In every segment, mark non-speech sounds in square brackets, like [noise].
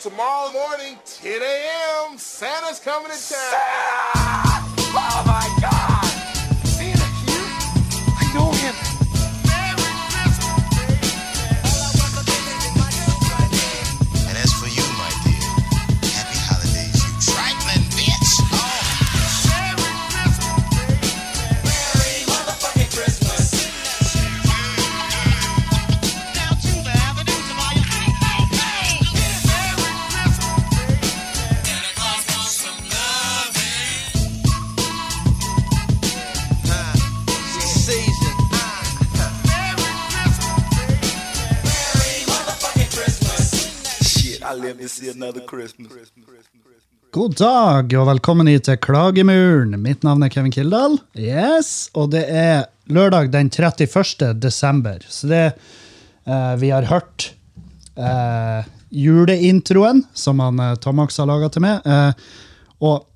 tomorrow morning, 10 a.m., Santa's coming to town. Oh God dag, og velkommen hit til Klagemuren. Mitt navn er Kevin Kildahl. Yes, Og det er lørdag den 31. desember. Så det eh, Vi har hørt eh, juleintroen som han, eh, Tomax har laga til meg. Eh, og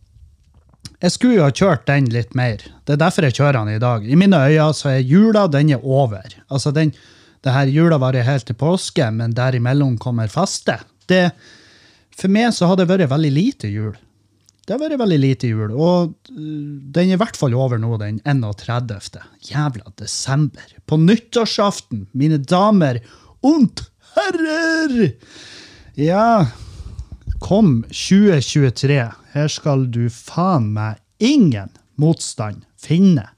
jeg skulle jo ha kjørt den litt mer. Det er derfor jeg kjører den i dag. I mine øyne så er jula den er over. Altså den, det her Jula varer helt til påske, men derimellom kommer faste. Det, for meg så har det vært veldig lite jul. Det har vært veldig lite jul, og øh, den er i hvert fall over nå, den 31. Jævla desember. På nyttårsaften, mine damer und herrer! Ja, kom 2023. Her skal du faen meg ingen motstand finne.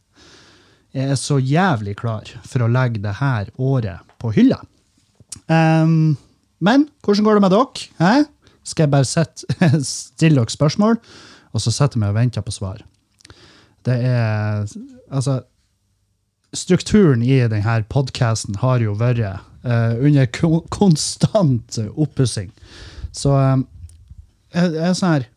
Jeg er så jævlig klar for å legge det her året på hylla. Um, men hvordan går det med dere? Hæ? Skal jeg bare sette, [laughs] stille dere spørsmål, og så setter jeg meg og venter på svar? Det er Altså, strukturen i denne podkasten har jo vært uh, under ko konstant oppussing. Så um, jeg, jeg er sånn her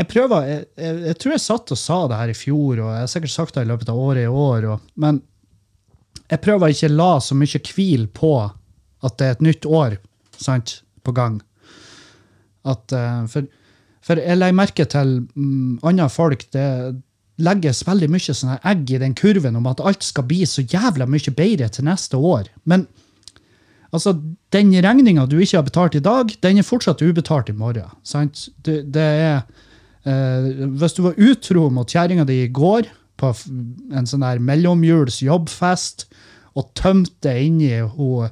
jeg prøver, jeg, jeg, jeg tror jeg satt og sa det her i fjor, og jeg har sikkert sagt det i løpet av året i år, og, men jeg prøver ikke å la så mye hvil på at det er et nytt år sant, på gang. At, eh, for, for jeg legger merke til um, andre folk det legges veldig mye sånne egg i den kurven om at alt skal bli så jævla mye bedre til neste år. Men altså, den regninga du ikke har betalt i dag, den er fortsatt ubetalt i morgen. Sant? Det, det er Uh, Hvis du var utro mot kjerringa di i går på en sånn mellomjuls jobbfest og tømte inni hun,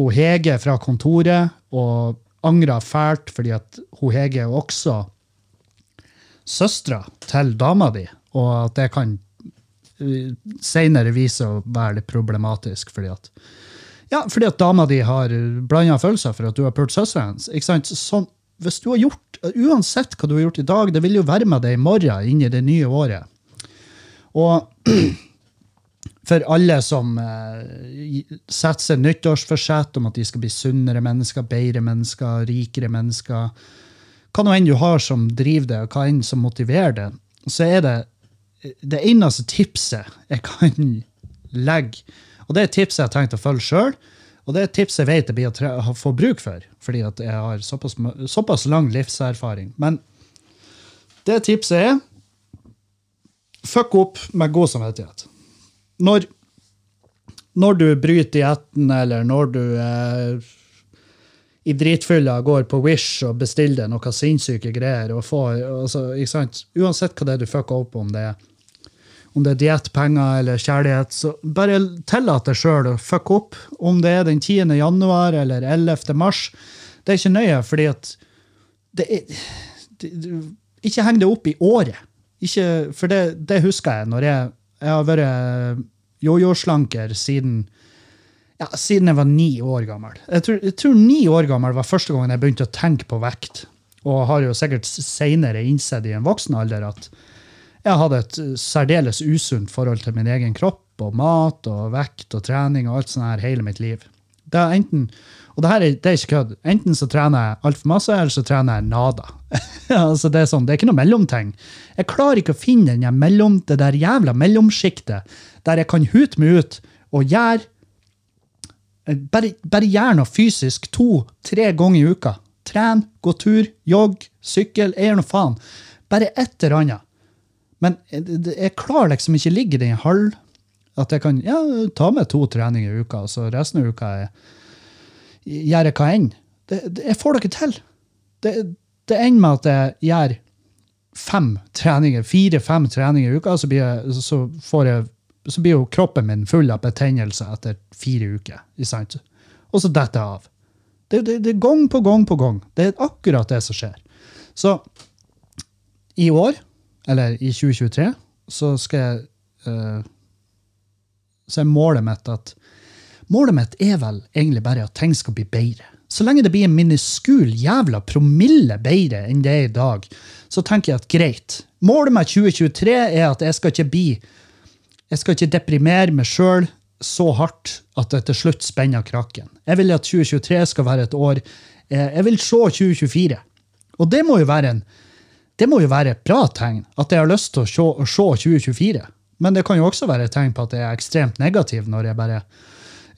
hun Hege fra kontoret og angra fælt fordi at hun Hege er også søstera til dama di, og at det kan seinere senere vise å være litt problematisk fordi at ja, fordi at dama di har blanda følelser for at du har pult søstera hennes. ikke sant? Sånn, hvis du har gjort, Uansett hva du har gjort i dag, det vil jo være med deg i morgen inn i det nye året. Og [clears throat] for alle som eh, setter seg nyttårsforsett om at de skal bli sunnere mennesker, bedre mennesker, rikere mennesker, hva nå enn du har som driver det, og hva enn som motiverer det, så er det det eneste tipset jeg kan legge, og det er tipset jeg har tenkt å følge sjøl, og det er et tips jeg vet jeg blir å få bruk for, fordi at jeg har såpass, såpass lang livserfaring. Men det tipset er fuck opp med god samvittighet. Når, når du bryter dietten, eller når du eh, i dritfylla går på Wish og bestiller noe sinnssyke greier, og får, altså, ikke sant? uansett hva det er du fucker opp om det er, om det er diett, penger eller kjærlighet, så bare tillat deg sjøl å fucke opp. Om det er den 10. januar eller 11. mars, det er ikke nøye, fordi at det er, det, Ikke heng det opp i året. Ikke, for det, det husker jeg når jeg, jeg har vært jojo-slanker siden ja, siden jeg var ni år gammel. Jeg tror, jeg tror ni år gammel var første gangen jeg begynte å tenke på vekt. Og har jo sikkert senere innsett i en voksen alder at jeg hadde et særdeles usunt forhold til min egen kropp og mat og vekt og trening og alt sånt her hele mitt liv. Det er enten, og det her er, det er ikke kødd. Enten så trener jeg altfor masse, eller så trener jeg nada. [laughs] altså det, er sånn, det er ikke noe mellomting. Jeg klarer ikke å finne mellom, det der jævla mellomsjiktet der jeg kan hute meg ut og gjøre bare, bare gjør noe fysisk to-tre ganger i uka. Tren, gå tur, jogg, sykkel, jeg gjør noe faen. Bare et eller annet. Men jeg, jeg klarer liksom ikke ligge i den halv at jeg kan ja, ta med to treninger i uka, og så resten av uka er gjøre hva enn. Det, det, jeg får det ikke til. Det, det ender med at jeg gjør fem treninger, fire-fem treninger i uka, så blir, jeg, så, jeg, så blir jo kroppen min full av betennelse etter fire uker. Og så detter jeg av. Det er gang på gang på gang. Det er akkurat det som skjer. Så i år, eller i 2023, så skal jeg uh, Så er målet mitt at Målet mitt er vel egentlig bare at ting skal bli bedre. Så lenge det blir en miniskul jævla promille bedre enn det er i dag, så tenker jeg at greit. Målet med 2023 er at jeg skal ikke bli Jeg skal ikke deprimere meg sjøl så hardt at det til slutt spenner krakken. Jeg vil at 2023 skal være et år eh, Jeg vil se 2024. Og det må jo være en det må jo være et bra tegn, at jeg har lyst til å se, å se 2024. Men det kan jo også være et tegn på at jeg er ekstremt negativ når jeg bare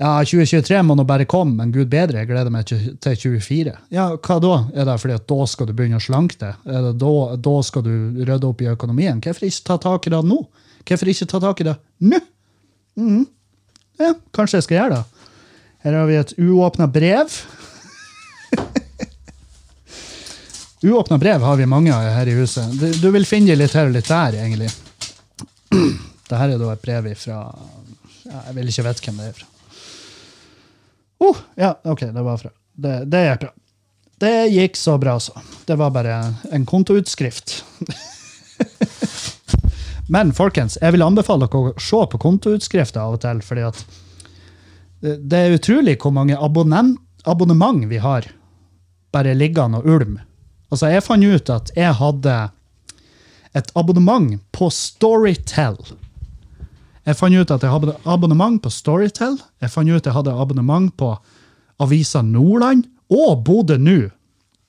ja, 2023 må nå bare komme, men gud bedre, jeg gleder meg til til 2024. Ja, hva da? Er det fordi at da skal du begynne å slanke deg? Er det da, da skal du rydde opp i økonomien? Hvorfor ikke ta tak i det nå? Hvorfor ikke ta tak i det nå? Mm. Ja, kanskje jeg skal gjøre det. Her har vi et uåpna brev. [laughs] Uåpna brev har vi mange av her i huset. Du, vil finne litt her og litt der, egentlig. [clears throat] Dette er da et brev fra Jeg vil ikke vite hvem det er fra. Oh, ja, ok, det var fra. Det, det gikk bra. Det gikk så bra, så. Det var bare en kontoutskrift. [laughs] Men folkens, jeg vil anbefale dere å se på kontoutskrifter av og til, fordi at det er utrolig hvor mange abonnement vi har bare liggende og ulm. Altså, jeg fant ut at jeg hadde et abonnement på Storytel. Jeg fant ut at jeg hadde abonnement på Storytel. Jeg fant ut at jeg hadde abonnement på Avisa Nordland og Bodø Nu.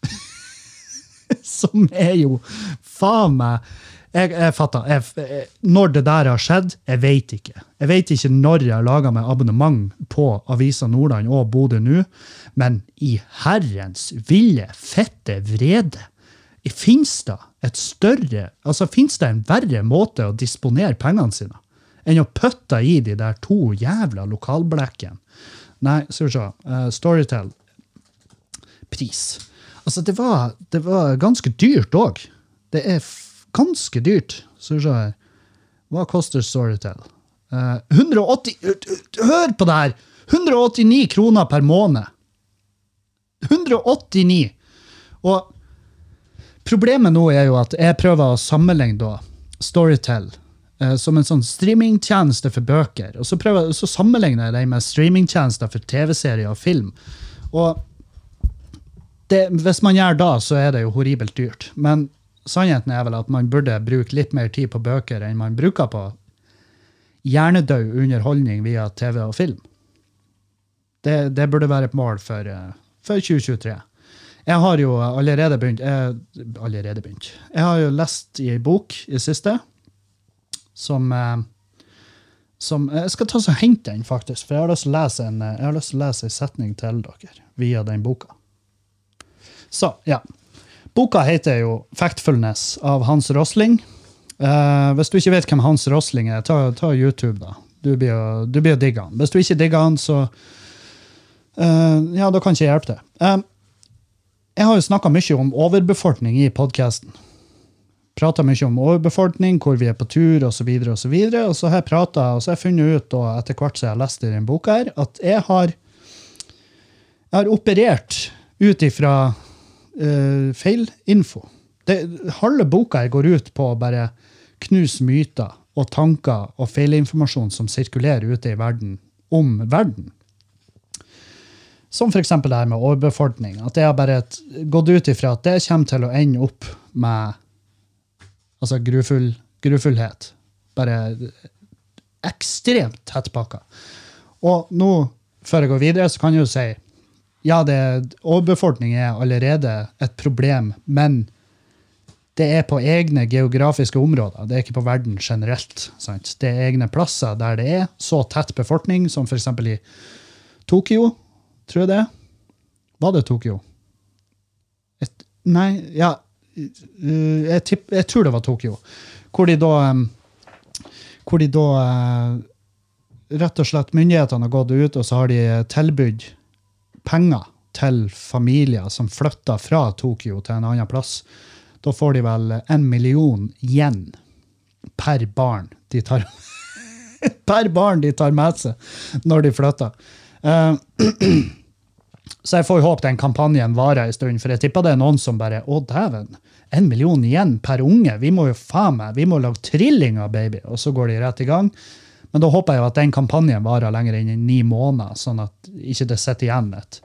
[laughs] Som er jo faen meg Jeg, jeg fatter. Jeg, jeg, når det der har skjedd, jeg vet ikke. Jeg vet ikke når jeg har laga meg abonnement på Avisa Nordland og Bodø Nu, men i herrens ville fette vrede Fins det et større, altså finnes det en verre måte å disponere pengene sine enn å putte i de der to jævla lokalblekkene? Nei, skal vi se. Uh, Storytel. Pris. Altså, det var, det var ganske dyrt òg. Det er ganske dyrt. Skal vi se her. Hva koster Storytel? Uh, 180 Hør på det her! 189 kroner per måned. 189! Og problemet nå er jo at jeg prøver å sammenligne da Storytel eh, som en sånn streamingtjeneste for bøker. Og så, prøver, så sammenligner jeg det med streamingtjenester for TV-serier og film. Og det, hvis man gjør da, så er det jo horribelt dyrt. Men sannheten er vel at man burde bruke litt mer tid på bøker enn man bruker på hjernedød underholdning via TV og film. Det, det burde være et mål for, eh, for 2023. Jeg har jo allerede begynt jeg, Allerede begynt. Jeg har jo lest i ei bok i siste som, eh, som Jeg skal ta og hente den, faktisk, for jeg har lyst til å lese en, jeg har lyst til å lese en setning til dere via den boka. Så, ja. Boka heter jo Factfulness av Hans Rosling. Uh, hvis du ikke vet hvem Hans Rosling er, ta, ta YouTube, da. Du blir, å- du blir å digge han. Hvis du ikke digger han, så uh, Ja, da kan ikke jeg hjelpe deg. Uh, jeg har jo snakka mye om overbefolkning i podkasten. Prata mye om overbefolkning, hvor vi er på tur osv. Og, så videre, og så har jeg pratet, og så har jeg funnet ut, og etter hvert som jeg har lest i denne boka, her, at jeg har, jeg har operert ut ifra uh, feilinfo. Halve boka her går ut på å bare knuse myter og tanker og feilinformasjon som sirkulerer ute i verden, om verden. Som f.eks. det her med overbefolkning. At jeg har bare gått ut ifra at det kommer til å ende opp med altså grufull, grufullhet. Bare ekstremt tettpakka. Og nå, før jeg går videre, så kan jeg jo si ja, det, overbefolkning er allerede et problem, men det er på egne geografiske områder. Det er ikke på verden generelt. Sant? Det er egne plasser der det er så tett befolkning, som f.eks. i Tokyo, tror jeg det. Var det Tokyo? Et, nei, ja jeg, tipp, jeg tror det var Tokyo. Hvor de da Hvor de da uh, Rett og slett myndighetene har gått ut, og så har de tilbudt penger til familier som flytter fra Tokyo til en annen plass. Da får de vel en million yen per barn de tar [laughs] Per barn de tar med seg når de flytter. Eh, [clears throat] så jeg får jo håpe den kampanjen varer en stund, for jeg tipper det er noen som bare Å, dæven, en million igjen per unge. Vi må jo faen meg, vi må lage trillinger, baby. Og så går de rett i gang. Men da håper jeg jo at den kampanjen varer lenger enn i ni måneder, sånn at ikke det sitter igjen et,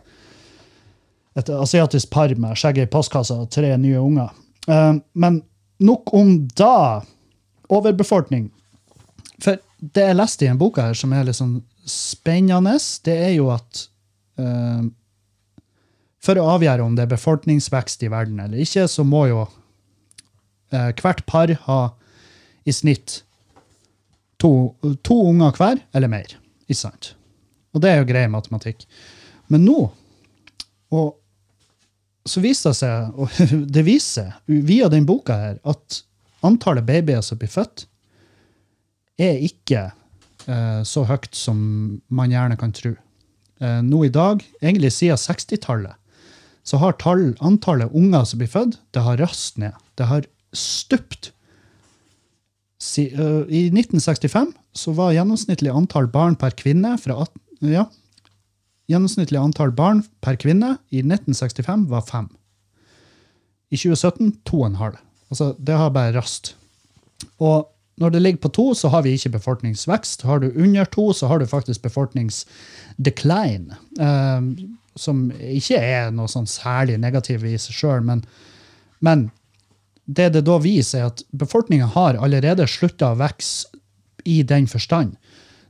et asiatisk par med skjegget i postkassa og tre nye unger. Uh, men nok om da. Overbefolkning. For det jeg leste i en boka her som er litt sånn spennende, det er jo at eh, for å avgjøre om det er befolkningsvekst i verden eller ikke, så må jo eh, hvert par ha i snitt to, to unger hver, eller mer. Ikke sant? Og det er jo grei matematikk. Men nå og så viser det seg, og [laughs] det viser via den boka her, at antallet babyer som blir født, er ikke eh, så høyt som man gjerne kan tro. Eh, nå i dag, egentlig siden 60-tallet, så har tall, antallet unger som blir født, det har rast ned. Det har stupt. Si, uh, I 1965 så var gjennomsnittlig antall barn per kvinne fra 18, ja, Gjennomsnittlig antall barn per kvinne i 1965 var fem. I 2017 to og en halv. Altså, det har bare rast. Og når det ligger på to, så har vi ikke befolkningsvekst. Har du under to, så har du faktisk befolkningsdecline. Eh, som ikke er noe sånn særlig negativt i seg sjøl, men, men det det da viser, er at befolkninga har allerede slutta å vokse i den forstand.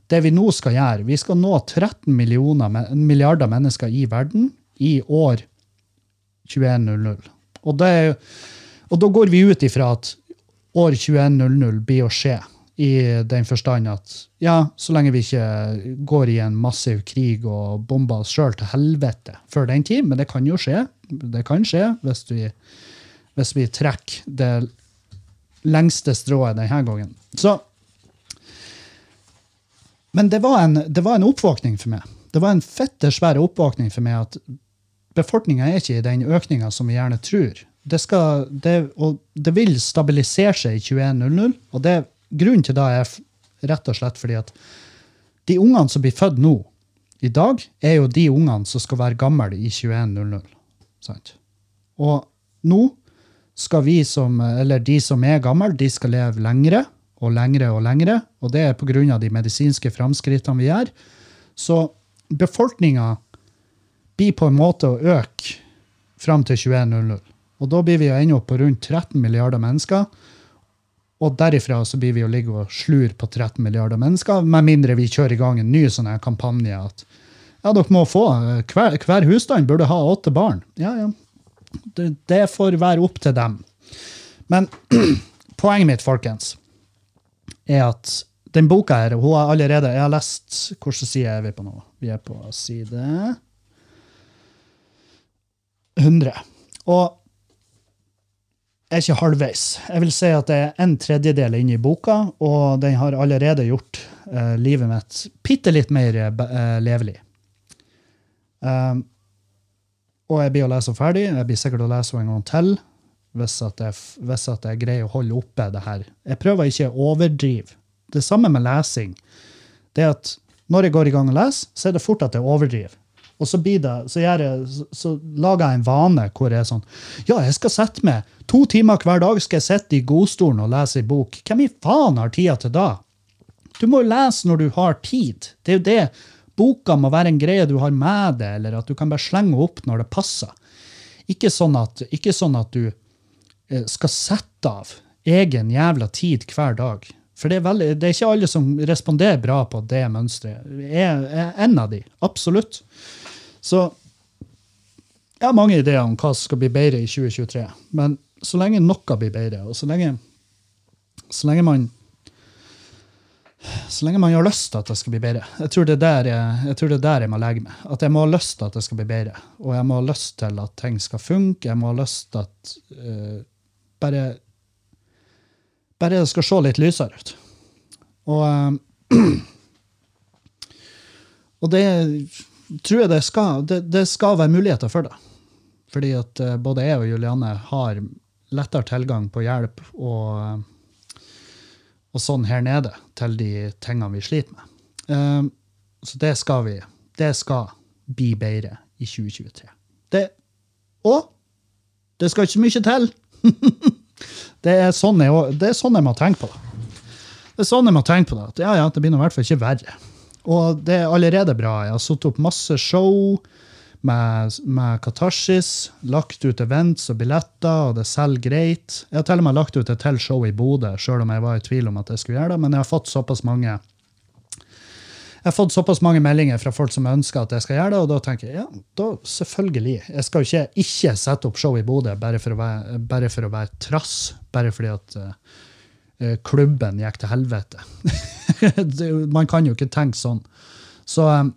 Det vi nå skal gjøre, vi skal nå 13 milliarder mennesker i verden i år 2100. Og, det og da går vi ut ifra at år 2100 blir å skje, i den forstand at ja, så lenge vi ikke går i en massiv krig og bomber oss sjøl til helvete før den tid, men det kan jo skje. Det kan skje hvis vi, hvis vi trekker det lengste strået denne gangen. Så men det var, en, det var en oppvåkning for meg. Det var en fette svær oppvåkning for meg at befolkninga er ikke i den økninga som vi gjerne tror. Det, skal, det, og det vil stabilisere seg i 2100, og det, grunnen til det er rett og slett fordi at de ungene som blir født nå, i dag, er jo de ungene som skal være gamle i 2100. Sant? Og nå skal vi som, eller de som er gamle, de skal leve lengre og lengre og lengre, og det er av de medisinske framskrittene vi gjør. Så befolkninga blir på en måte å øke fram til 2100. Og da blir vi jo ende på rundt 13 milliarder mennesker. Og derifra så blir vi å ligge og slure på 13 milliarder mennesker, med mindre vi kjører i gang en ny sånn kampanje at ja, dere må få, hver, hver husstand burde ha åtte barn. Ja, ja. Det, det får være opp til dem. Men [clears throat] poenget mitt, folkens, er at den boka her, hun har allerede Jeg har lest Hvilken side er vi på nå? Vi er på side 100. Og er ikke halvveis. Jeg vil si at det er en tredjedel inne i boka, og den har allerede gjort uh, livet mitt bitte litt mer uh, levelig. Um, og jeg blir å lese ferdig. Jeg blir sikkert å lese en gang til hvis at, jeg, hvis at jeg greier å holde oppe det her. Jeg prøver ikke å overdrive. Det samme med lesing. Det at når jeg går i gang og leser, så er det fort at jeg overdriver. Og så, det, så, jeg, så, så lager jeg en vane hvor jeg er sånn Ja, jeg skal sette meg to timer hver dag skal jeg sitte i godstolen og lese ei bok. Hvem i faen har tida til da? Du må jo lese når du har tid. Det er jo det. Boka må være en greie du har med deg, eller at du kan bare slenge opp når det passer. Ikke sånn at, ikke sånn at du eh, skal sette av egen jævla tid hver dag. For det er, veldig, det er ikke alle som responderer bra på det mønsteret. Jeg er en av de, absolutt. Så jeg har mange ideer om hva som skal bli bedre i 2023. Men så lenge noe blir bedre, og så lenge, så lenge man så lenge man har lyst til at det skal bli bedre. Jeg tror det er der jeg, jeg, tror det er der jeg må legge meg. At jeg må ha lyst til at det skal bli bedre. Og jeg må ha lyst til at ting skal funke. Jeg må ha lyst til at uh, bare bare det skal se litt lysere ut. Og, uh, [clears throat] og det tror jeg det skal, det, det skal være muligheter for det. Fordi at eh, både jeg og Julianne har lettere tilgang på hjelp og, og sånn her nede til de tingene vi sliter med. Eh, så det skal vi. Det skal bli bedre i 2023. Det, og det skal ikke mye til. [laughs] det, er sånn jeg, det er sånn jeg må tenke på det. Det er sånn jeg må tenke på det. At ja, ja, det blir i hvert fall ikke verre. Og det er allerede bra. Jeg har satt opp masse show med, med Katarsis, lagt ut events og billetter, og det selger greit. Jeg har til og med lagt ut et til show i Bodø, sjøl om jeg var i tvil om at jeg skulle gjøre det. Men jeg har fått såpass mange jeg har fått såpass mange meldinger fra folk som ønsker at jeg skal gjøre det, og da tenker jeg ja, da selvfølgelig. Jeg skal jo ikke ikke sette opp show i Bodø bare bare for å være trass, bare fordi at uh, klubben gikk til helvete. [laughs] Man kan jo ikke tenke sånn. Så, um,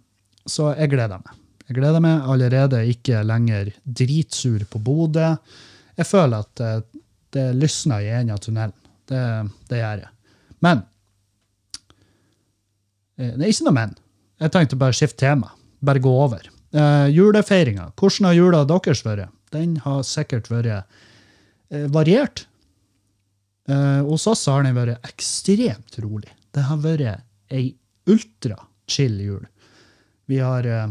så jeg gleder meg. Jeg gleder meg allerede ikke lenger dritsur på Bodø. Jeg føler at uh, det lysner i enden av tunnelen. Det, det gjør jeg. Men Eh, Det er ikke noe men. Jeg tenkte bare skifte tema. Bare gå over. Uh, julefeiringa. Hvordan har jula deres vært? Den har sikkert vært variert. Uh, hos oss har den vært ekstremt rolig. Det har vært ei ultra chill jul. Vi har uh,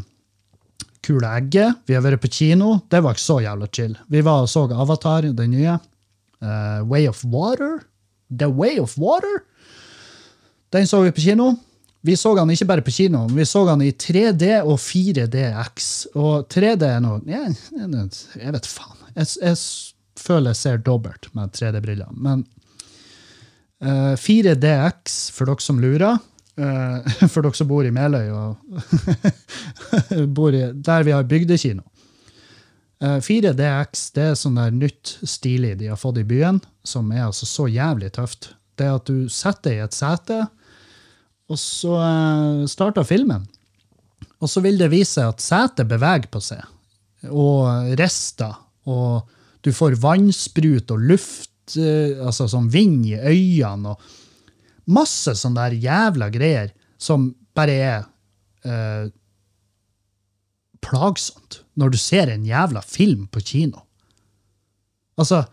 Kule egget. Vi har vært på kino. Det var ikke så jævla chill. Vi var og så Avatar, den nye. Uh, Way of Water. The Way of Water. Den så vi på kino. Vi så han ikke bare på kino, vi så han i 3D og 4DX. Og 3D er noe Jeg, jeg vet faen. Jeg, jeg føler jeg ser dobbelt med 3D-briller. Men uh, 4DX, for dere som lurer uh, [laughs] For dere som bor i Meløy [laughs] bor i, der vi har bygdekino. Uh, 4DX det er sånn der nytt stilig de har fått i byen, som er altså så jævlig tøft. Det er at du setter deg i et sete og så starter filmen. Og så vil det vise seg at setet beveger på seg, og rister. Og du får vannsprut og luft, uh, altså sånn vind i øynene, og masse sånne der jævla greier som bare er uh, plagsomt når du ser en jævla film på kino. Altså,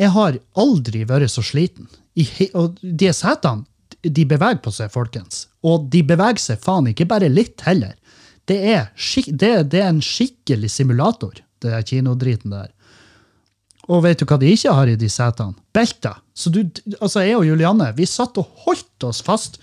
jeg har aldri vært så sliten. I, og de setene de beveger på seg, folkens. Og de beveger seg faen ikke bare litt heller. Det er, skik det, det er en skikkelig simulator, det der kinodriten der. Og vet du hva de ikke har i de setene? Belter. Så du, altså jeg og Julianne vi satt og holdt oss fast.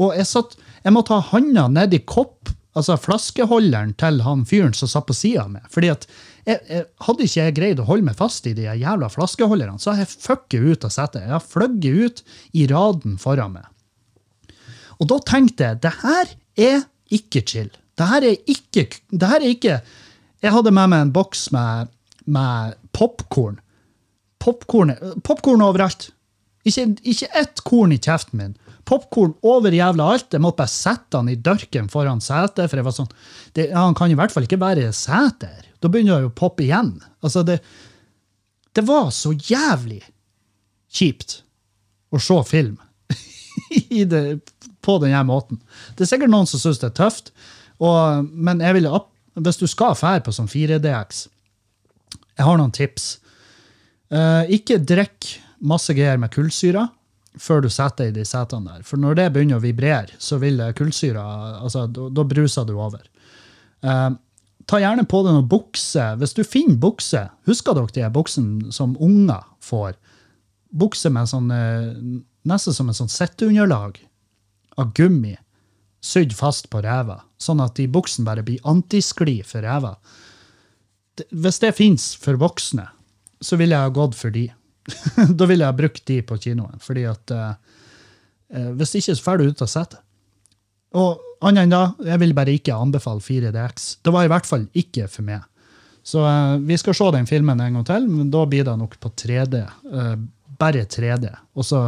Og jeg, satt, jeg måtte ta handa nedi kopp, altså flaskeholderen til han fyren som satt på sida av meg. Fordi at jeg, jeg, Hadde ikke jeg greid å holde meg fast i de jævla flaskeholderne, så har jeg fucket ut av setet. Jeg har fløyet ut i raden foran meg. Og da tenkte jeg det her er ikke chill. Det her er ikke, det her er ikke Jeg hadde med meg en boks med, med popkorn. Popkorn overalt. Ikke, ikke ett korn i kjeften min. Popkorn over jævla alt. Jeg måtte bare sette han i dørken foran setet. for jeg var sånn, det, Han kan i hvert fall ikke være i setet. Da begynner det å poppe igjen. Altså, det, det var så jævlig kjipt å se film [laughs] det, på denne måten. Det er sikkert noen som syns det er tøft, og, men jeg vil, hvis du skal fære på sånn 4DX Jeg har noen tips. Uh, ikke drikk masse greier med kullsyre før du setter i de setene der. For når det begynner å vibrere, så vil kullsyra altså, Da bruser du over. Uh, ta gjerne på deg noen bukser. Hvis du finner bukser, husker dere de buksene som unger får? Bukser med sånn, uh, nesten som en sånn sitteunderlag av gummi sydd fast på ræva, sånn at de buksene bare blir antiskli for ræva. Hvis det fins for voksne, så ville jeg ha gått for de. [laughs] da ville jeg ha brukt de på kinoen. fordi at eh, Hvis ikke, så drar du ut av setet. Og annet enn da, jeg vil bare ikke anbefale 4DX. Det var i hvert fall ikke for meg. Så eh, vi skal se den filmen en gang til, men da blir det nok på 3D. Eh, bare 3D. Og så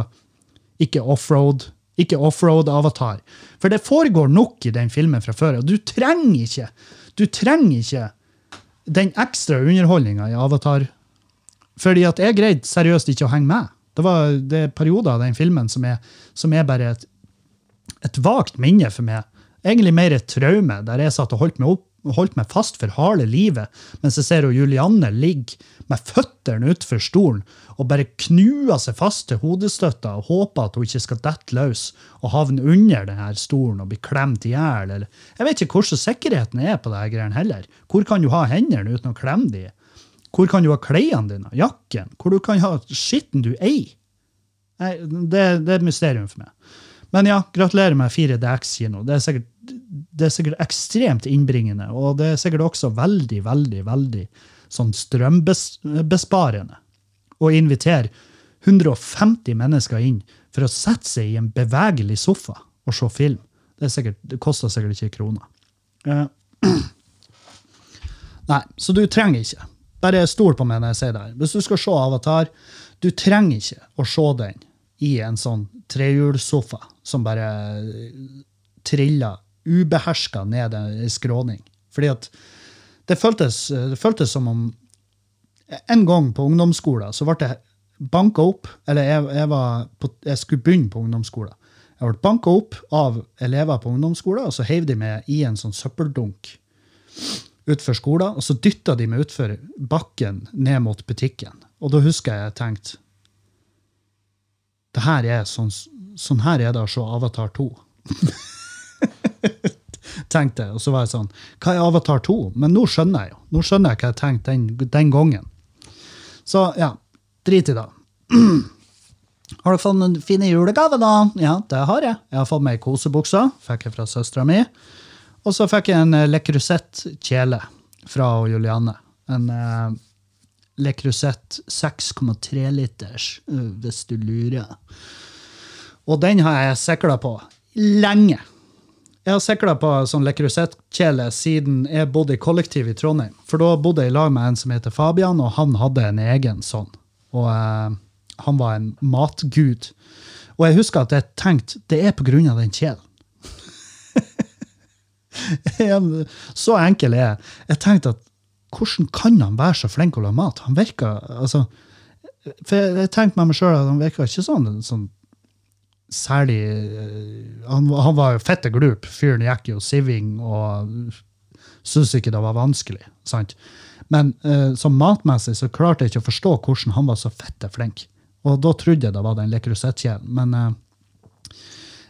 ikke offroad, ikke offroad-avatar. For det foregår nok i den filmen fra før. Og du trenger ikke du trenger ikke den ekstra underholdninga i Avatar. Fordi at jeg greide seriøst ikke å henge med. Det var det perioder av den filmen som er, som er bare et, et vagt minne for meg. Egentlig mer et traume, der jeg satt og holdt meg, opp, holdt meg fast for harde livet, mens jeg ser Julianne ligge med føttene utfor stolen og bare knuer seg fast til hodestøtta og håper at hun ikke skal dette løs og havne under denne stolen og bli klemt i hjel. Jeg vet ikke hvordan sikkerheten er på det her greiene heller. Hvor kan du ha hendene uten å klemme de? Hvor kan du ha klærne dine? Jakken? Hvor du kan ha skitten du eier? Det, det er et mysterium for meg. Men ja, gratulerer med 4DX-kino. Det, er sikkert- det er sikkert ekstremt innbringende, og det er sikkert også veldig, veldig, veldig sånn strømbesparende å invitere 150 mennesker inn for å sette seg i en bevegelig sofa og se film. Det, er sikkert, det koster sikkert ikke kroner. Eh, [clears throat] Nei, så du trenger ikke. Bare stol på meg når jeg sier det her. Hvis du skal se Avatar, du trenger ikke å se den i en sånn trehjulssofa som bare triller ubeherska ned en skråning. Fordi at det føltes, det føltes som om En gang på ungdomsskolen så ble jeg banka opp Eller jeg, jeg, på, jeg skulle begynne på ungdomsskolen. Jeg ble banka opp av elever på ungdomsskolen, og så heiv de meg i en sånn søppeldunk utfor skolen, og så dytta de meg utfor bakken ned mot butikken. Og da husker jeg jeg tenkte det her er sånn, sånn her er det å se Avatar 2. [laughs] tenkte jeg, og så var jeg sånn Hva er Avatar 2? Men nå skjønner jeg jo. Nå skjønner jeg hva jeg tenkte den, den gangen. Så ja, drit i det. [clears throat] Har du fått noen fine julegaver, da? Ja, det har jeg. Jeg har fått meg kosebukse. Fikk jeg fra søstera mi. Og så fikk jeg en uh, Le Creuset kjele fra Julianne. En uh, Le Creuset 6,3 liters, uh, hvis du lurer. Og den har jeg sikla på lenge. Jeg har sikla på sånn Le Creuset-kjele siden jeg bodde i kollektiv i Trondheim. For da bodde jeg i lag med en som heter Fabian, og han hadde en egen sånn. Og uh, han var en matgud. Og jeg husker at jeg tenkte det er på grunn av den kjelen. [laughs] Så enkel er jeg. Jeg tenkte at hvordan kan han være så flink å lage mat? Han virker altså, For jeg, tenkte med meg sjøl at han virka ikke sånn, sånn særlig eh, han, han var jo fette glup. Fyren gikk jo siving og syntes ikke det var vanskelig. sant? Men eh, som matmessig så klarte jeg ikke å forstå hvordan han var så fette flink. Og da trodde jeg det var den lekrusettkjelen. Men eh,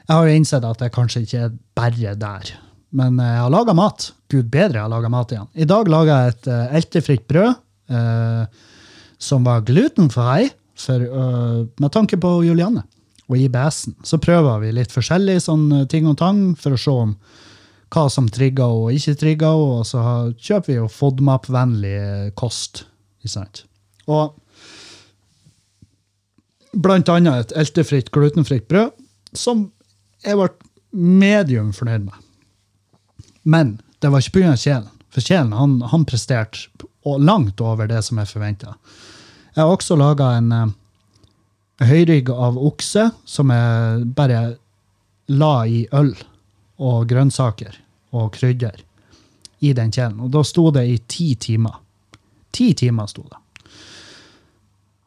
jeg har jo innsett at jeg kanskje ikke er bare der. Men eh, jeg har laga mat. Gud bedre, jeg har laga mat igjen. I dag laga jeg et uh, eltefritt brød eh, som var glutenfri, for, med tanke på Julianne og IBS-en. Så prøver vi litt forskjellig sånn ting og tang for å se om hva som trigger og ikke trigger, og så kjøper vi jo FODMAP-vennlig kost. Sant? Og blant annet et eltefritt, glutenfritt brød, som jeg ble medium fornøyd med. Men det var ikke pga. kjelen. For kjelen han, han presterte langt over det som jeg forventa. Jeg har også laga en uh, høyrygg av okse som jeg bare la i øl og grønnsaker og krydder i den kjelen. Og da sto det i ti timer. Ti timer sto det.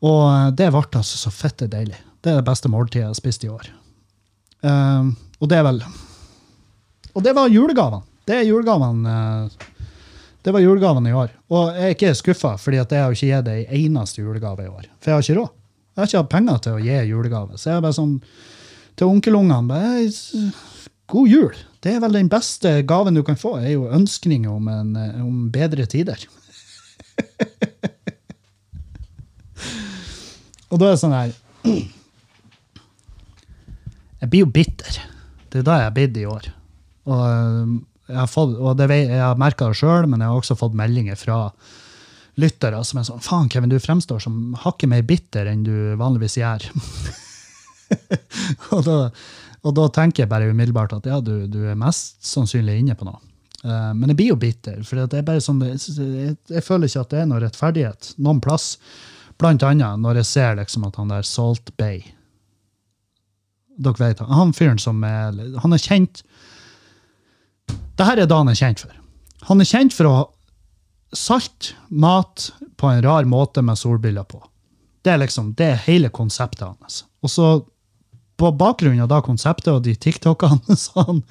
Og eh, det ble altså så fette deilig. Det er det beste måltidet jeg har spist i år. Uh, og det er vel Og det var julegavene. Det er julegavene. eh, det var julegavene i år. Og jeg er ikke skuffa, fordi jeg har ikke gitt ei eneste julegave i år. For jeg har ikke råd. Jeg har ikke hatt penger til å gi julegave. Så jeg er bare sånn til onkelungene God jul! Det er vel den beste gaven du kan få, er jo ønskninger om, en, eh, om bedre tider. [laughs] Og da er det sånn her Jeg blir jo bitter. Det er da jeg har blitt i år. Og jeg har, fått, og det, jeg har merka det sjøl, men jeg har også fått meldinger fra lyttere som er sånn Faen, Kevin, du fremstår som hakket mer bitter enn du vanligvis gjør. [laughs] og, da, og da tenker jeg bare umiddelbart at ja, du, du er mest sannsynlig inne på noe. Uh, men jeg blir jo bitter, for det er bare sånn, jeg, jeg, føler ikke at det er noe rettferdighet noen plass. Blant annet når jeg ser liksom at han der Salt Bay Dere vet han fyren som er Han er kjent det her er det han er kjent for. Han er kjent for å salte salt mat på en rar måte med solbriller på. Det er liksom, det er hele konseptet hans. Og så, på bakgrunn av da konseptet og de TikTokene, [laughs] så han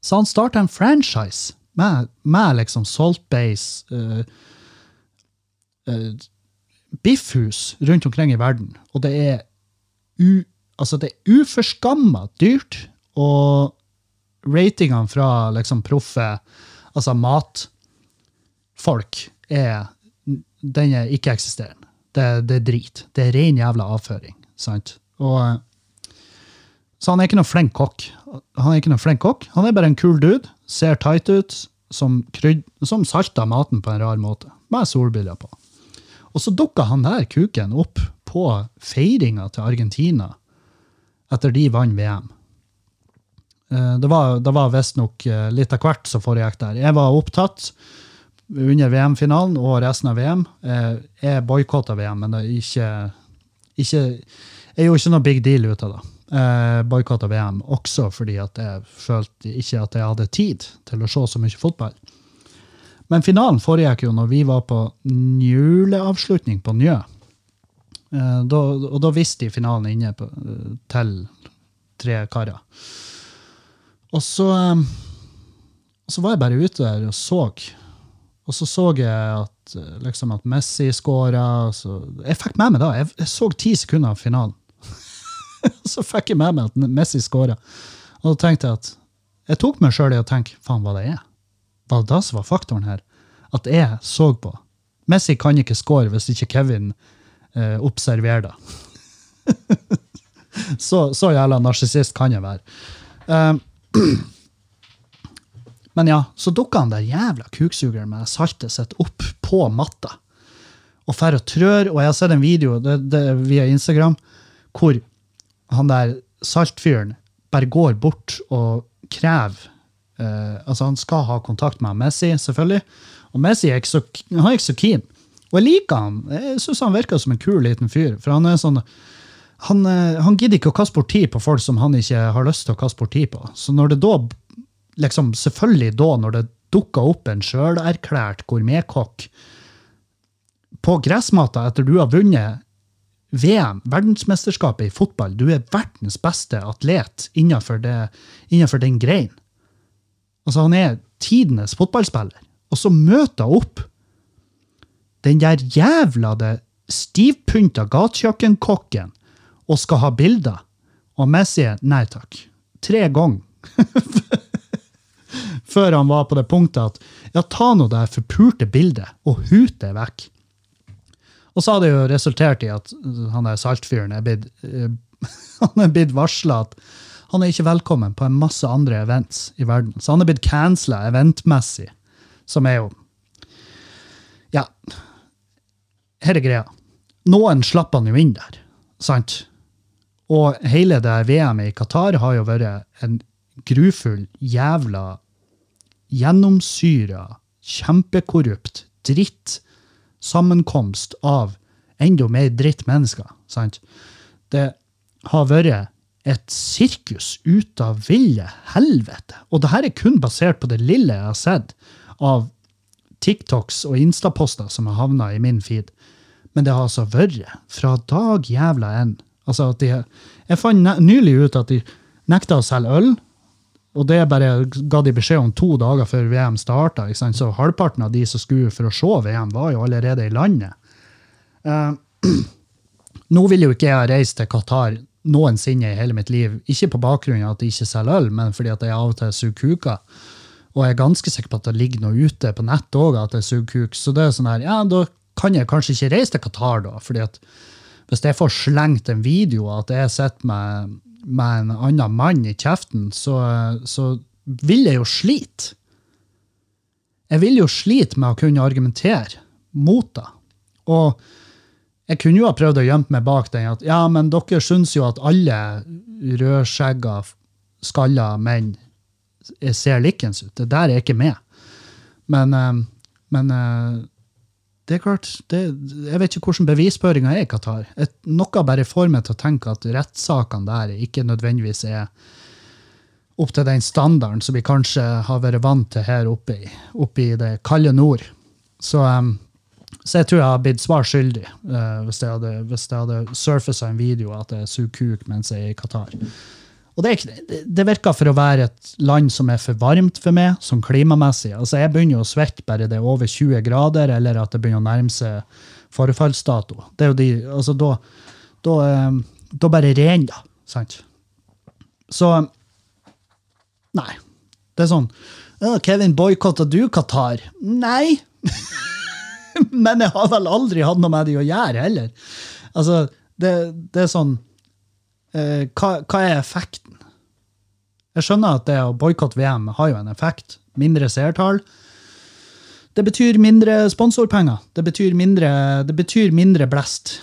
Så han starta en franchise med, med liksom Salt Base, uh, uh, biffhus rundt omkring i verden. Og det er, u, altså er uforskamma dyrt, og ratingene fra liksom proffe, altså matfolk, er, den er ikke-eksisterende. Det, det er drit. Det er ren jævla avføring. sant? Og, så han er ikke noen flink kokk. Han er ikke noen flink kokk. Han er bare en kul dude. Ser tight ut. Som, kryd, som salter maten på en rar måte. Med solbriller på. Og så dukka han der kuken opp på feiringa til Argentina etter de vant VM. Eh, Det var, det var visstnok eh, litt av hvert som foregikk der. Jeg var opptatt under VM-finalen og resten av VM. Eh, Jeg boikotta VM, men det er ikke, ikke Jeg gjorde ikke noe big deal ut av det. Jeg boikotta VM også fordi jeg følte ikke at jeg hadde tid til å se så mye fotball. Men finalen foregikk jo når vi var på juleavslutning på Njø. Da, og da visste de finalen inne på, til tre karer. Og så, eh, og så var jeg bare ute der og så. Og så så jeg at, eh, liksom at Messi skåra. Jeg fikk med meg da. Jeg, jeg så ti sekunder av finalen. [laughs] så fikk jeg med meg at Messi skåra. Og da tenkte jeg at jeg tok meg sjøl i å tenke faen, hva det er? Var det det som var faktoren her? At jeg så på. Messi kan ikke score hvis ikke Kevin eh, observerer det. [laughs] så, så jævla narsissist kan jeg være. Eh, men ja, så dukka han der jævla kuksugeren med saltet sitt opp på matta. Og fer og trør, og jeg har sett en video det, det, via Instagram hvor han der saltfyren bare går bort og krever eh, Altså, han skal ha kontakt med Messi, selvfølgelig. Og Messi er ikke så, han er ikke så keen. Og jeg liker han. Jeg syns han virker som en kul liten fyr. For han er sånn han, eh, han gidder ikke å kaste bort tid på folk som han ikke har lyst til å kaste bort tid på. Så når det da, liksom selvfølgelig da, når det dukker opp en sjølerklært gourmetkokk på gressmata etter du har vunnet VM, verdensmesterskapet i fotball, du er verdens beste atlet innenfor, det, innenfor den grein. Altså, han er tidenes fotballspiller. Og så møter hun opp den der jævla det stivpynta gatekjøkkenkokken og skal ha bilder. Og Messi nei takk. Tre ganger. [laughs] Før han var på det punktet at ja, ta nå det forpulte bildet og hut det vekk. Og så har det jo resultert i at han der saltfyren er blitt eh, [laughs] han blitt varsla at han er ikke velkommen på en masse andre events i verden. Så han er blitt cancela eventmessig, som er jo Ja. Her er greia. Noen slapp han jo inn der, sant? Og hele det VM-et i Qatar har jo vært en grufull, jævla, gjennomsyra, kjempekorrupt dritt sammenkomst av enda mer drittmennesker. Sant? Det har vært et sirkus ut av ville helvete. Og det her er kun basert på det lille jeg har sett av TikToks og Instaposter som har havna i min feed. Men det har altså vært fra dag jævla enn. Altså de, jeg fant nylig ut at de nekta å selge øl. Og det bare ga de beskjed om to dager før VM starta. Så halvparten av de som skulle for å se VM, var jo allerede i landet. Uh, [clears throat] nå vil jo ikke jeg reise til Qatar noensinne i hele mitt liv. Ikke på bakgrunn av at de ikke selger øl, men fordi at jeg av og til suger kuker. Og jeg er ganske sikker på at det ligger noe ute på nett òg at jeg suger kuk. Så det er sånn her, ja, da kan jeg kanskje ikke reise til Qatar, da. fordi at hvis jeg får slengt en video av at jeg sitter med, med en annen mann i kjeften, så, så vil jeg jo slite. Jeg vil jo slite med å kunne argumentere mot det. Og jeg kunne jo ha prøvd å gjemme meg bak den at ja, men dere syns jo at alle rødskjegga, skalla menn ser likens ut. Det der er ikke med. Men, eh, men eh, det er klart, det, jeg vet ikke hvordan bevisføringa er i Qatar. Et, noe bare får meg til å tenke at rettssakene der ikke nødvendigvis er opp til den standarden som vi kanskje har vært vant til her oppe i, oppe i det kalde nord. Så, um, så jeg tror jeg har blitt svar skyldig uh, hvis jeg hadde, hadde surfacet en video at jeg suger kuk mens jeg er i Qatar. Og det, det- virker for å være et land som er for varmt for meg, sånn klimamessig. Altså, jeg begynner å svette bare det er over 20 grader, eller at det begynner å nærme seg forfallsdato. Det er jo de, altså da, da, eh, da bare renner det, sant? Så Nei. Det er sånn «Å, Kevin, boikotta du Qatar? Nei. [laughs] Men jeg har vel aldri hatt noe med det å gjøre heller. Altså, det, det er sånn eh, hva, hva er effekten? Jeg skjønner at det å boikotte VM har jo en effekt. Mindre seertall. Det betyr mindre sponsorpenger. Det betyr mindre, det betyr mindre blest.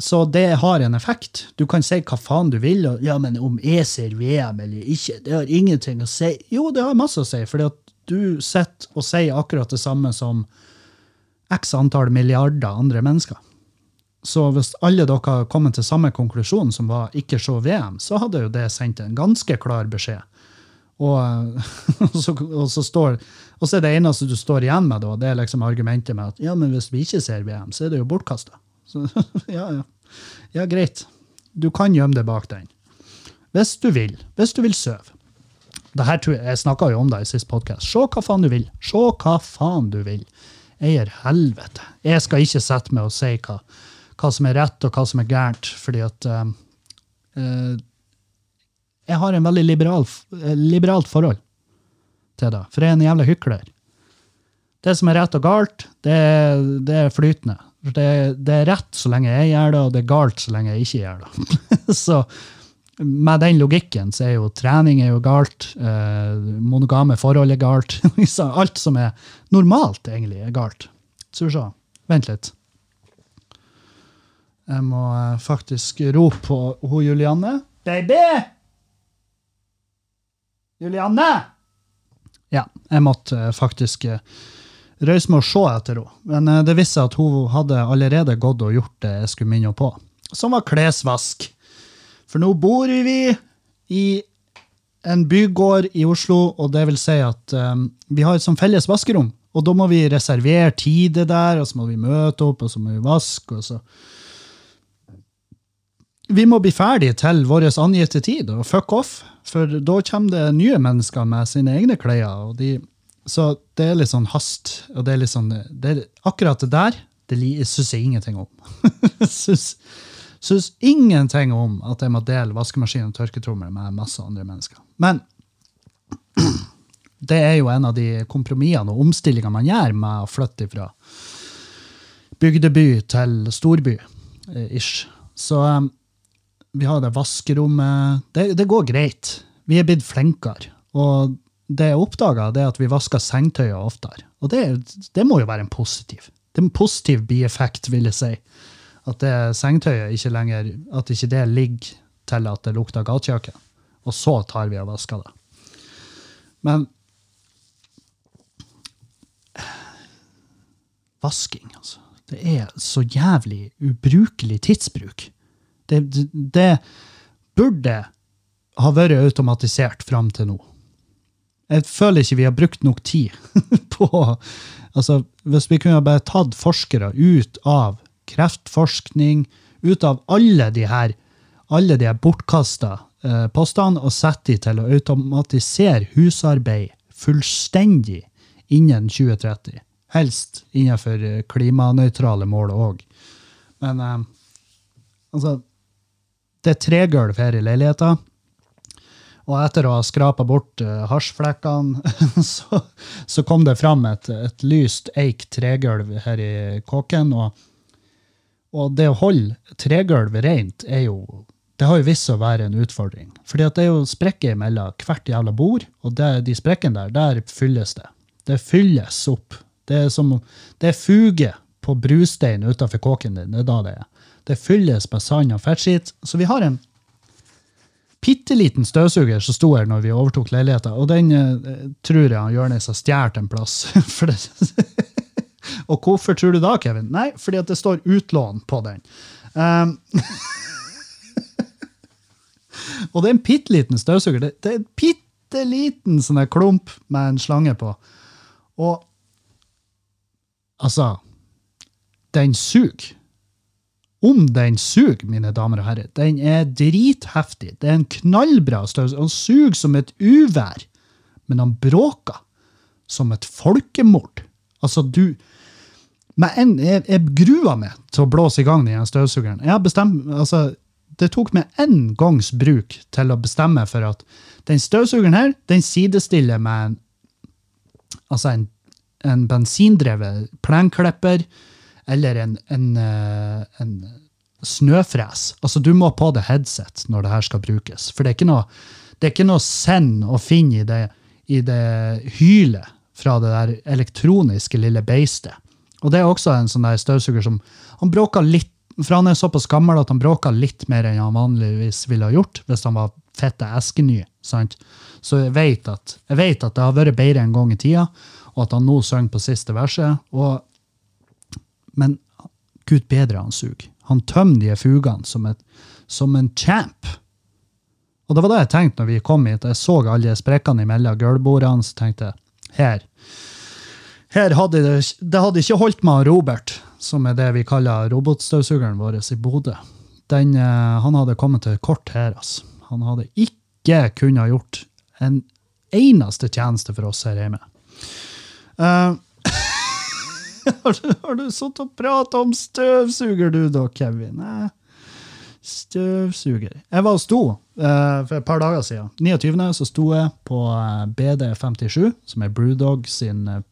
Så det har en effekt. Du kan si hva faen du vil. Og, ja, men om jeg ser VM eller ikke, det har ingenting å si. Jo, det har masse å si, fordi at du sitter og sier akkurat det samme som x antall milliarder andre mennesker. Så hvis alle dere har kommet til samme konklusjon, som var ikke se VM, så hadde jo det sendt en ganske klar beskjed. Og, og, [laughs] så, og, så står, og så er det eneste du står igjen med, da, det er liksom argumentet med at ja, men hvis vi ikke ser VM, så er det jo bortkasta. [laughs] Ja, ja. Ja, greit. Du kan gjemme deg bak den. Hvis du vil. Hvis du vil søve. Det jeg snakka jo om det i sist podkast. Se hva faen du vil. Se hva faen du vil. Eier helvete. Jeg skal ikke sette meg og si hva, hva som er rett og hva som er gærent, fordi at eh, eh, Jeg har en veldig liberal, eh, liberalt forhold til det, for jeg er en jævla hykler. Det som er rett og galt, det, det er flytende. Det, det er rett så lenge jeg gjør det, og det er galt så lenge jeg ikke gjør det. [laughs] så med den logikken så er jo trening er jo galt, eh, monogame forhold er galt. [laughs] Alt som er normalt, egentlig, er galt. Så se. Vent litt. Jeg må eh, faktisk rope på hun Julianne. Baby! Julianne! Ja, jeg måtte eh, faktisk eh, røyse meg å se etter henne. Men det viste seg at hun hadde allerede gått og gjort det jeg skulle minne henne på. Som var klesvask. For nå bor vi i en bygård i Oslo, og det vil si at um, vi har et sånn felles vaskerom. Og da må vi reservere tider der, og så må vi møte opp, og så må vi vaske. og så... Vi må bli ferdig til vår angitte tid, og fuck off. For da kommer det nye mennesker med sine egne klær. de... Så det er litt sånn hast. og det er litt sånn, det er, Akkurat det der det syns jeg ingenting om. [laughs] syns, ingenting om at jeg må dele vaskemaskin og tørketrommel med masse andre mennesker. Men [clears throat] det er jo en av de kompromissene og omstillingene man gjør med å flytte fra bygdeby til storby. eh, ish. Så eh, vi har det vaskerommet. Det, det går greit. Vi er blitt flinkere. Og det jeg oppdaga, er at vi vasker sengetøyet oftere. Og det, det må jo være en positiv. Det er en positiv bieffekt, vil jeg si. At det sengetøyet ikke lenger At ikke det ligger til at det lukter gatekjøkken. Og så tar vi og vasker det. Men Vasking, altså. Det er så jævlig ubrukelig tidsbruk. Det, det, burde ha vært automatisert fram til nå. Jeg føler ikke vi har brukt nok tid [laughs] på altså, Hvis vi kunne bare tatt forskere ut av kreftforskning, ut av alle de her alle de bortkasta eh, postene og sett de til å automatisere husarbeid fullstendig innen 2030. Helst innenfor eh, klimanøytrale mål òg. Men eh, altså Det er tregulv her i leiligheta. Og etter å ha skrapa bort uh, hasjflekkene, [laughs] så, så kom det fram et, et lyst eik tregulv her i kåken. Og, og det å holde tregulv rent er jo det har jo vist seg å være en utfordring. At det er jo sprekker mellom hvert jævla bord, og det, de sprekkene der, der fylles det. Det fylles opp. Det er som det er fuge på brustein utafor kåken din. Det er da det er. Det fylles med sand og fettskitt. Så vi har en bitte liten støvsuger som sto her når vi overtok leiligheten, og den eh, tror jeg Jonis har stjålet en plass. [laughs] For det, [laughs] og hvorfor tror du da, Kevin? Nei, fordi det står utlån på den. Um, [laughs] og det er en bitte liten støvsuger. Det, det er en bitte liten sånn klump med en slange på. Og altså Den suger. Om den suger, mine damer og herrer. Den er dritheftig. Det er en knallbra støvsuger. Han suger som et uvær, men han bråker som et folkemord. Altså, du Men en, jeg, jeg gruer meg til å blåse i gang den støvsugeren. Jeg har bestemt, altså, det tok meg én gangs bruk til å bestemme for at den støvsugeren her, den sidestiller med en, altså en, en bensindrevet plenklipper eller en, en, eh, en snøfres. Altså, du må på det headset når det her skal brukes. For det er ikke noe, det noe send å finne i det, i det hylet fra det der elektroniske lille beistet. Og det er også en sånn der støvsuger som Han bråker litt, for han er såpass gammel at han bråker litt mer enn han vanligvis ville ha gjort hvis han var fette eskeny. sant? Så jeg vet, at, jeg vet at det har vært bedre en gang i tida, og at han nå synger på siste verset. og men gud bedre han suger. Han tømmer de fugene som, et, som en champ. Og det var det jeg tenkte når vi kom hit. Jeg så alle sprekkene imellom gulvbordene, så tenkte jeg her. Her hadde det, det hadde ikke holdt med Robert, som er det vi kaller robotstøvsugeren vår i Bodø. Den, eh, han hadde kommet til kort her. Altså. Han hadde ikke kunnet gjort en eneste tjeneste for oss her hjemme. Eh, [laughs] har du, har du sittet og pratet om støvsuger, du da, Kevin? Nei. Støvsuger. Jeg var og sto eh, for et par dager siden. 29. så sto jeg på eh, BD57, som er Brewdog sin eh,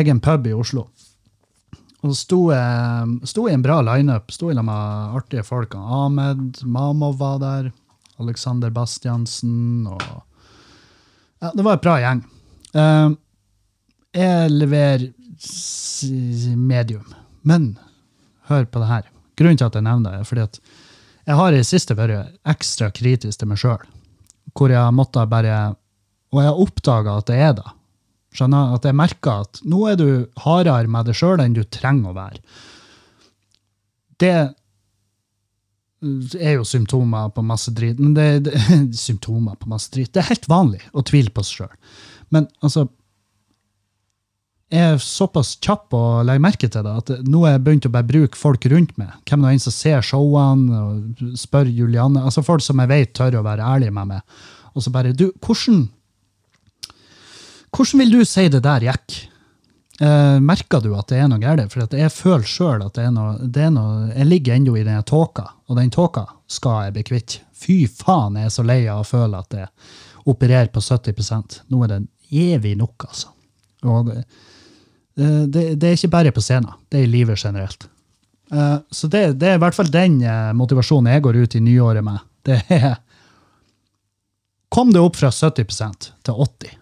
egen pub i Oslo. Og så sto jeg sto i en bra lineup. Sto i lag med artige folk. Ahmed Mamov var der. Alexander Bastiansen og Ja, det var et bra gjeng. Eh, jeg leverer medium. Men hør på det her. Grunnen til at jeg nevner det, er fordi at jeg har i siste vært ekstra kritisk til meg sjøl. Hvor jeg har måttet bare Og jeg har oppdaga at det er det. Skjønner? At jeg merker at nå er du hardere med deg sjøl enn du trenger å være. Det er jo symptomer på masse drit. Men det, det, [laughs] symptomer på masse drit. Det er helt vanlig å tvile på seg sjøl. Men altså er såpass kjapp å legge merke til det, at nå er jeg begynt å bare bruke folk rundt meg. Hvem det enn en som ser showene, og spør Julianne. Altså folk som jeg vet tør å være ærlige med meg. Og så bare Du, hvordan Hvordan vil du si det der gikk? Eh, merker du at det er noe galt? For jeg føler sjøl at det er, noe, det er noe Jeg ligger ennå i den tåka, og den tåka skal jeg bli kvitt. Fy faen, jeg er så lei av å føle at jeg opererer på 70% Nå er det evig nok, altså. Og det, det, det, det er ikke bare på scenen, det er i livet generelt. Eh, så det, det er i hvert fall den eh, motivasjonen jeg går ut i nyåret med. Det er Kom det opp fra 70% til 80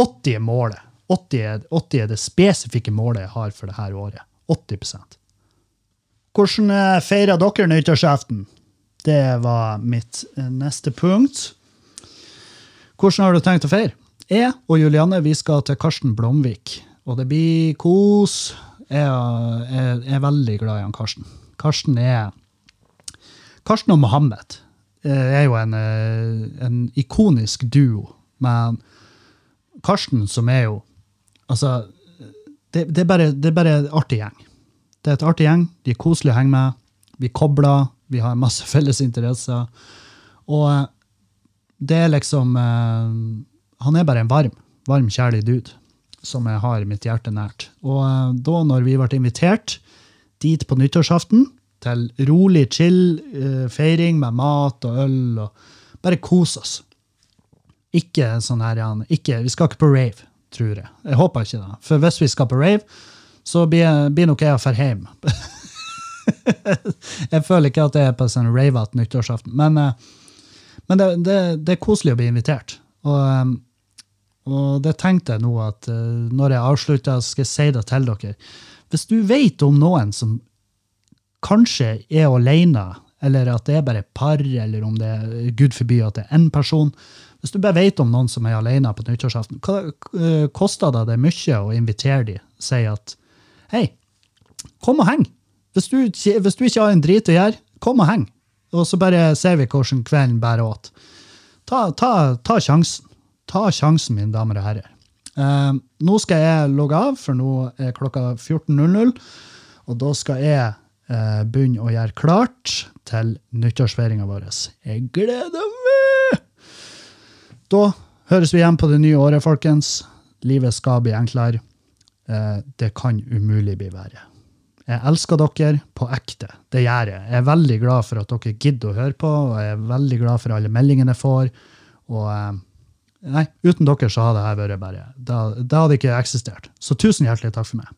80 er målet. 80 er, 80 er det spesifikke målet jeg har for dette året. 80 Hvordan eh, feirer dere nyttårsaften? Det var mitt eh, neste punkt. Hvordan har du tenkt å feire? Jeg og Julianne vi skal til Karsten Blomvik, og det blir kos. Jeg er, er veldig glad i han Karsten. Karsten er Karsten og Mohammed eh, er jo en, eh, en ikonisk duo. Men Karsten, som er jo Altså, det, det, er bare, det er bare en artig gjeng. Det er et artig gjeng. De er koselige å henge med. Vi kobler. Vi har masse [laughs] felles interesser. Og eh, det er liksom Han er bare en varm, varm, kjærlig dude som jeg har mitt hjerte nært. Og eh, da når vi ble invitert dit på nyttårsaften, til rolig, chill eh, feiring med mat og øl, og bare kose oss. Ikke sånn her, Jan, ikke, Vi skal ikke på rave, tror jeg. Jeg håper ikke det. For hvis vi skal på rave, så blir, blir nok jeg å dra hjem. jeg føler ikke at jeg er på sånn ravete nyttårsaften. Men, eh, men det, det, det er koselig å bli invitert. Og, og det tenkte jeg nå at eh, når jeg avslutter, skal jeg si det til dere. Hvis du vet om noen som kanskje er alene, eller at det er bare par, eller om det er gud forby at det er én person Hvis du bare vet om noen som er alene på nyttårsaften, hva eh, koster det deg mye å invitere dem? Si at hei, kom og heng. Hvis du, hvis du ikke har en drit å gjøre, kom og heng. Og så bare ser vi hvordan kvelden bærer åt. Ta, ta, ta sjansen. Ta sjansen, mine damer og herrer. Eh, nå skal jeg logge av, for nå er klokka 14.00. Og da skal jeg eh, begynne å gjøre klart til nyttårsfeiringa vår. Jeg gleder meg! Da høres vi igjen på det nye året, folkens. Livet skal bli enklere. Eh, det kan umulig bli verre. Jeg elsker dere på ekte. Det gjør jeg. Jeg er veldig glad for at dere gidder å høre på, og jeg er veldig glad for alle meldingene jeg får. Og eh, nei, uten dere så hadde jeg vært bare Det hadde ikke eksistert. Så tusen hjertelig takk for meg.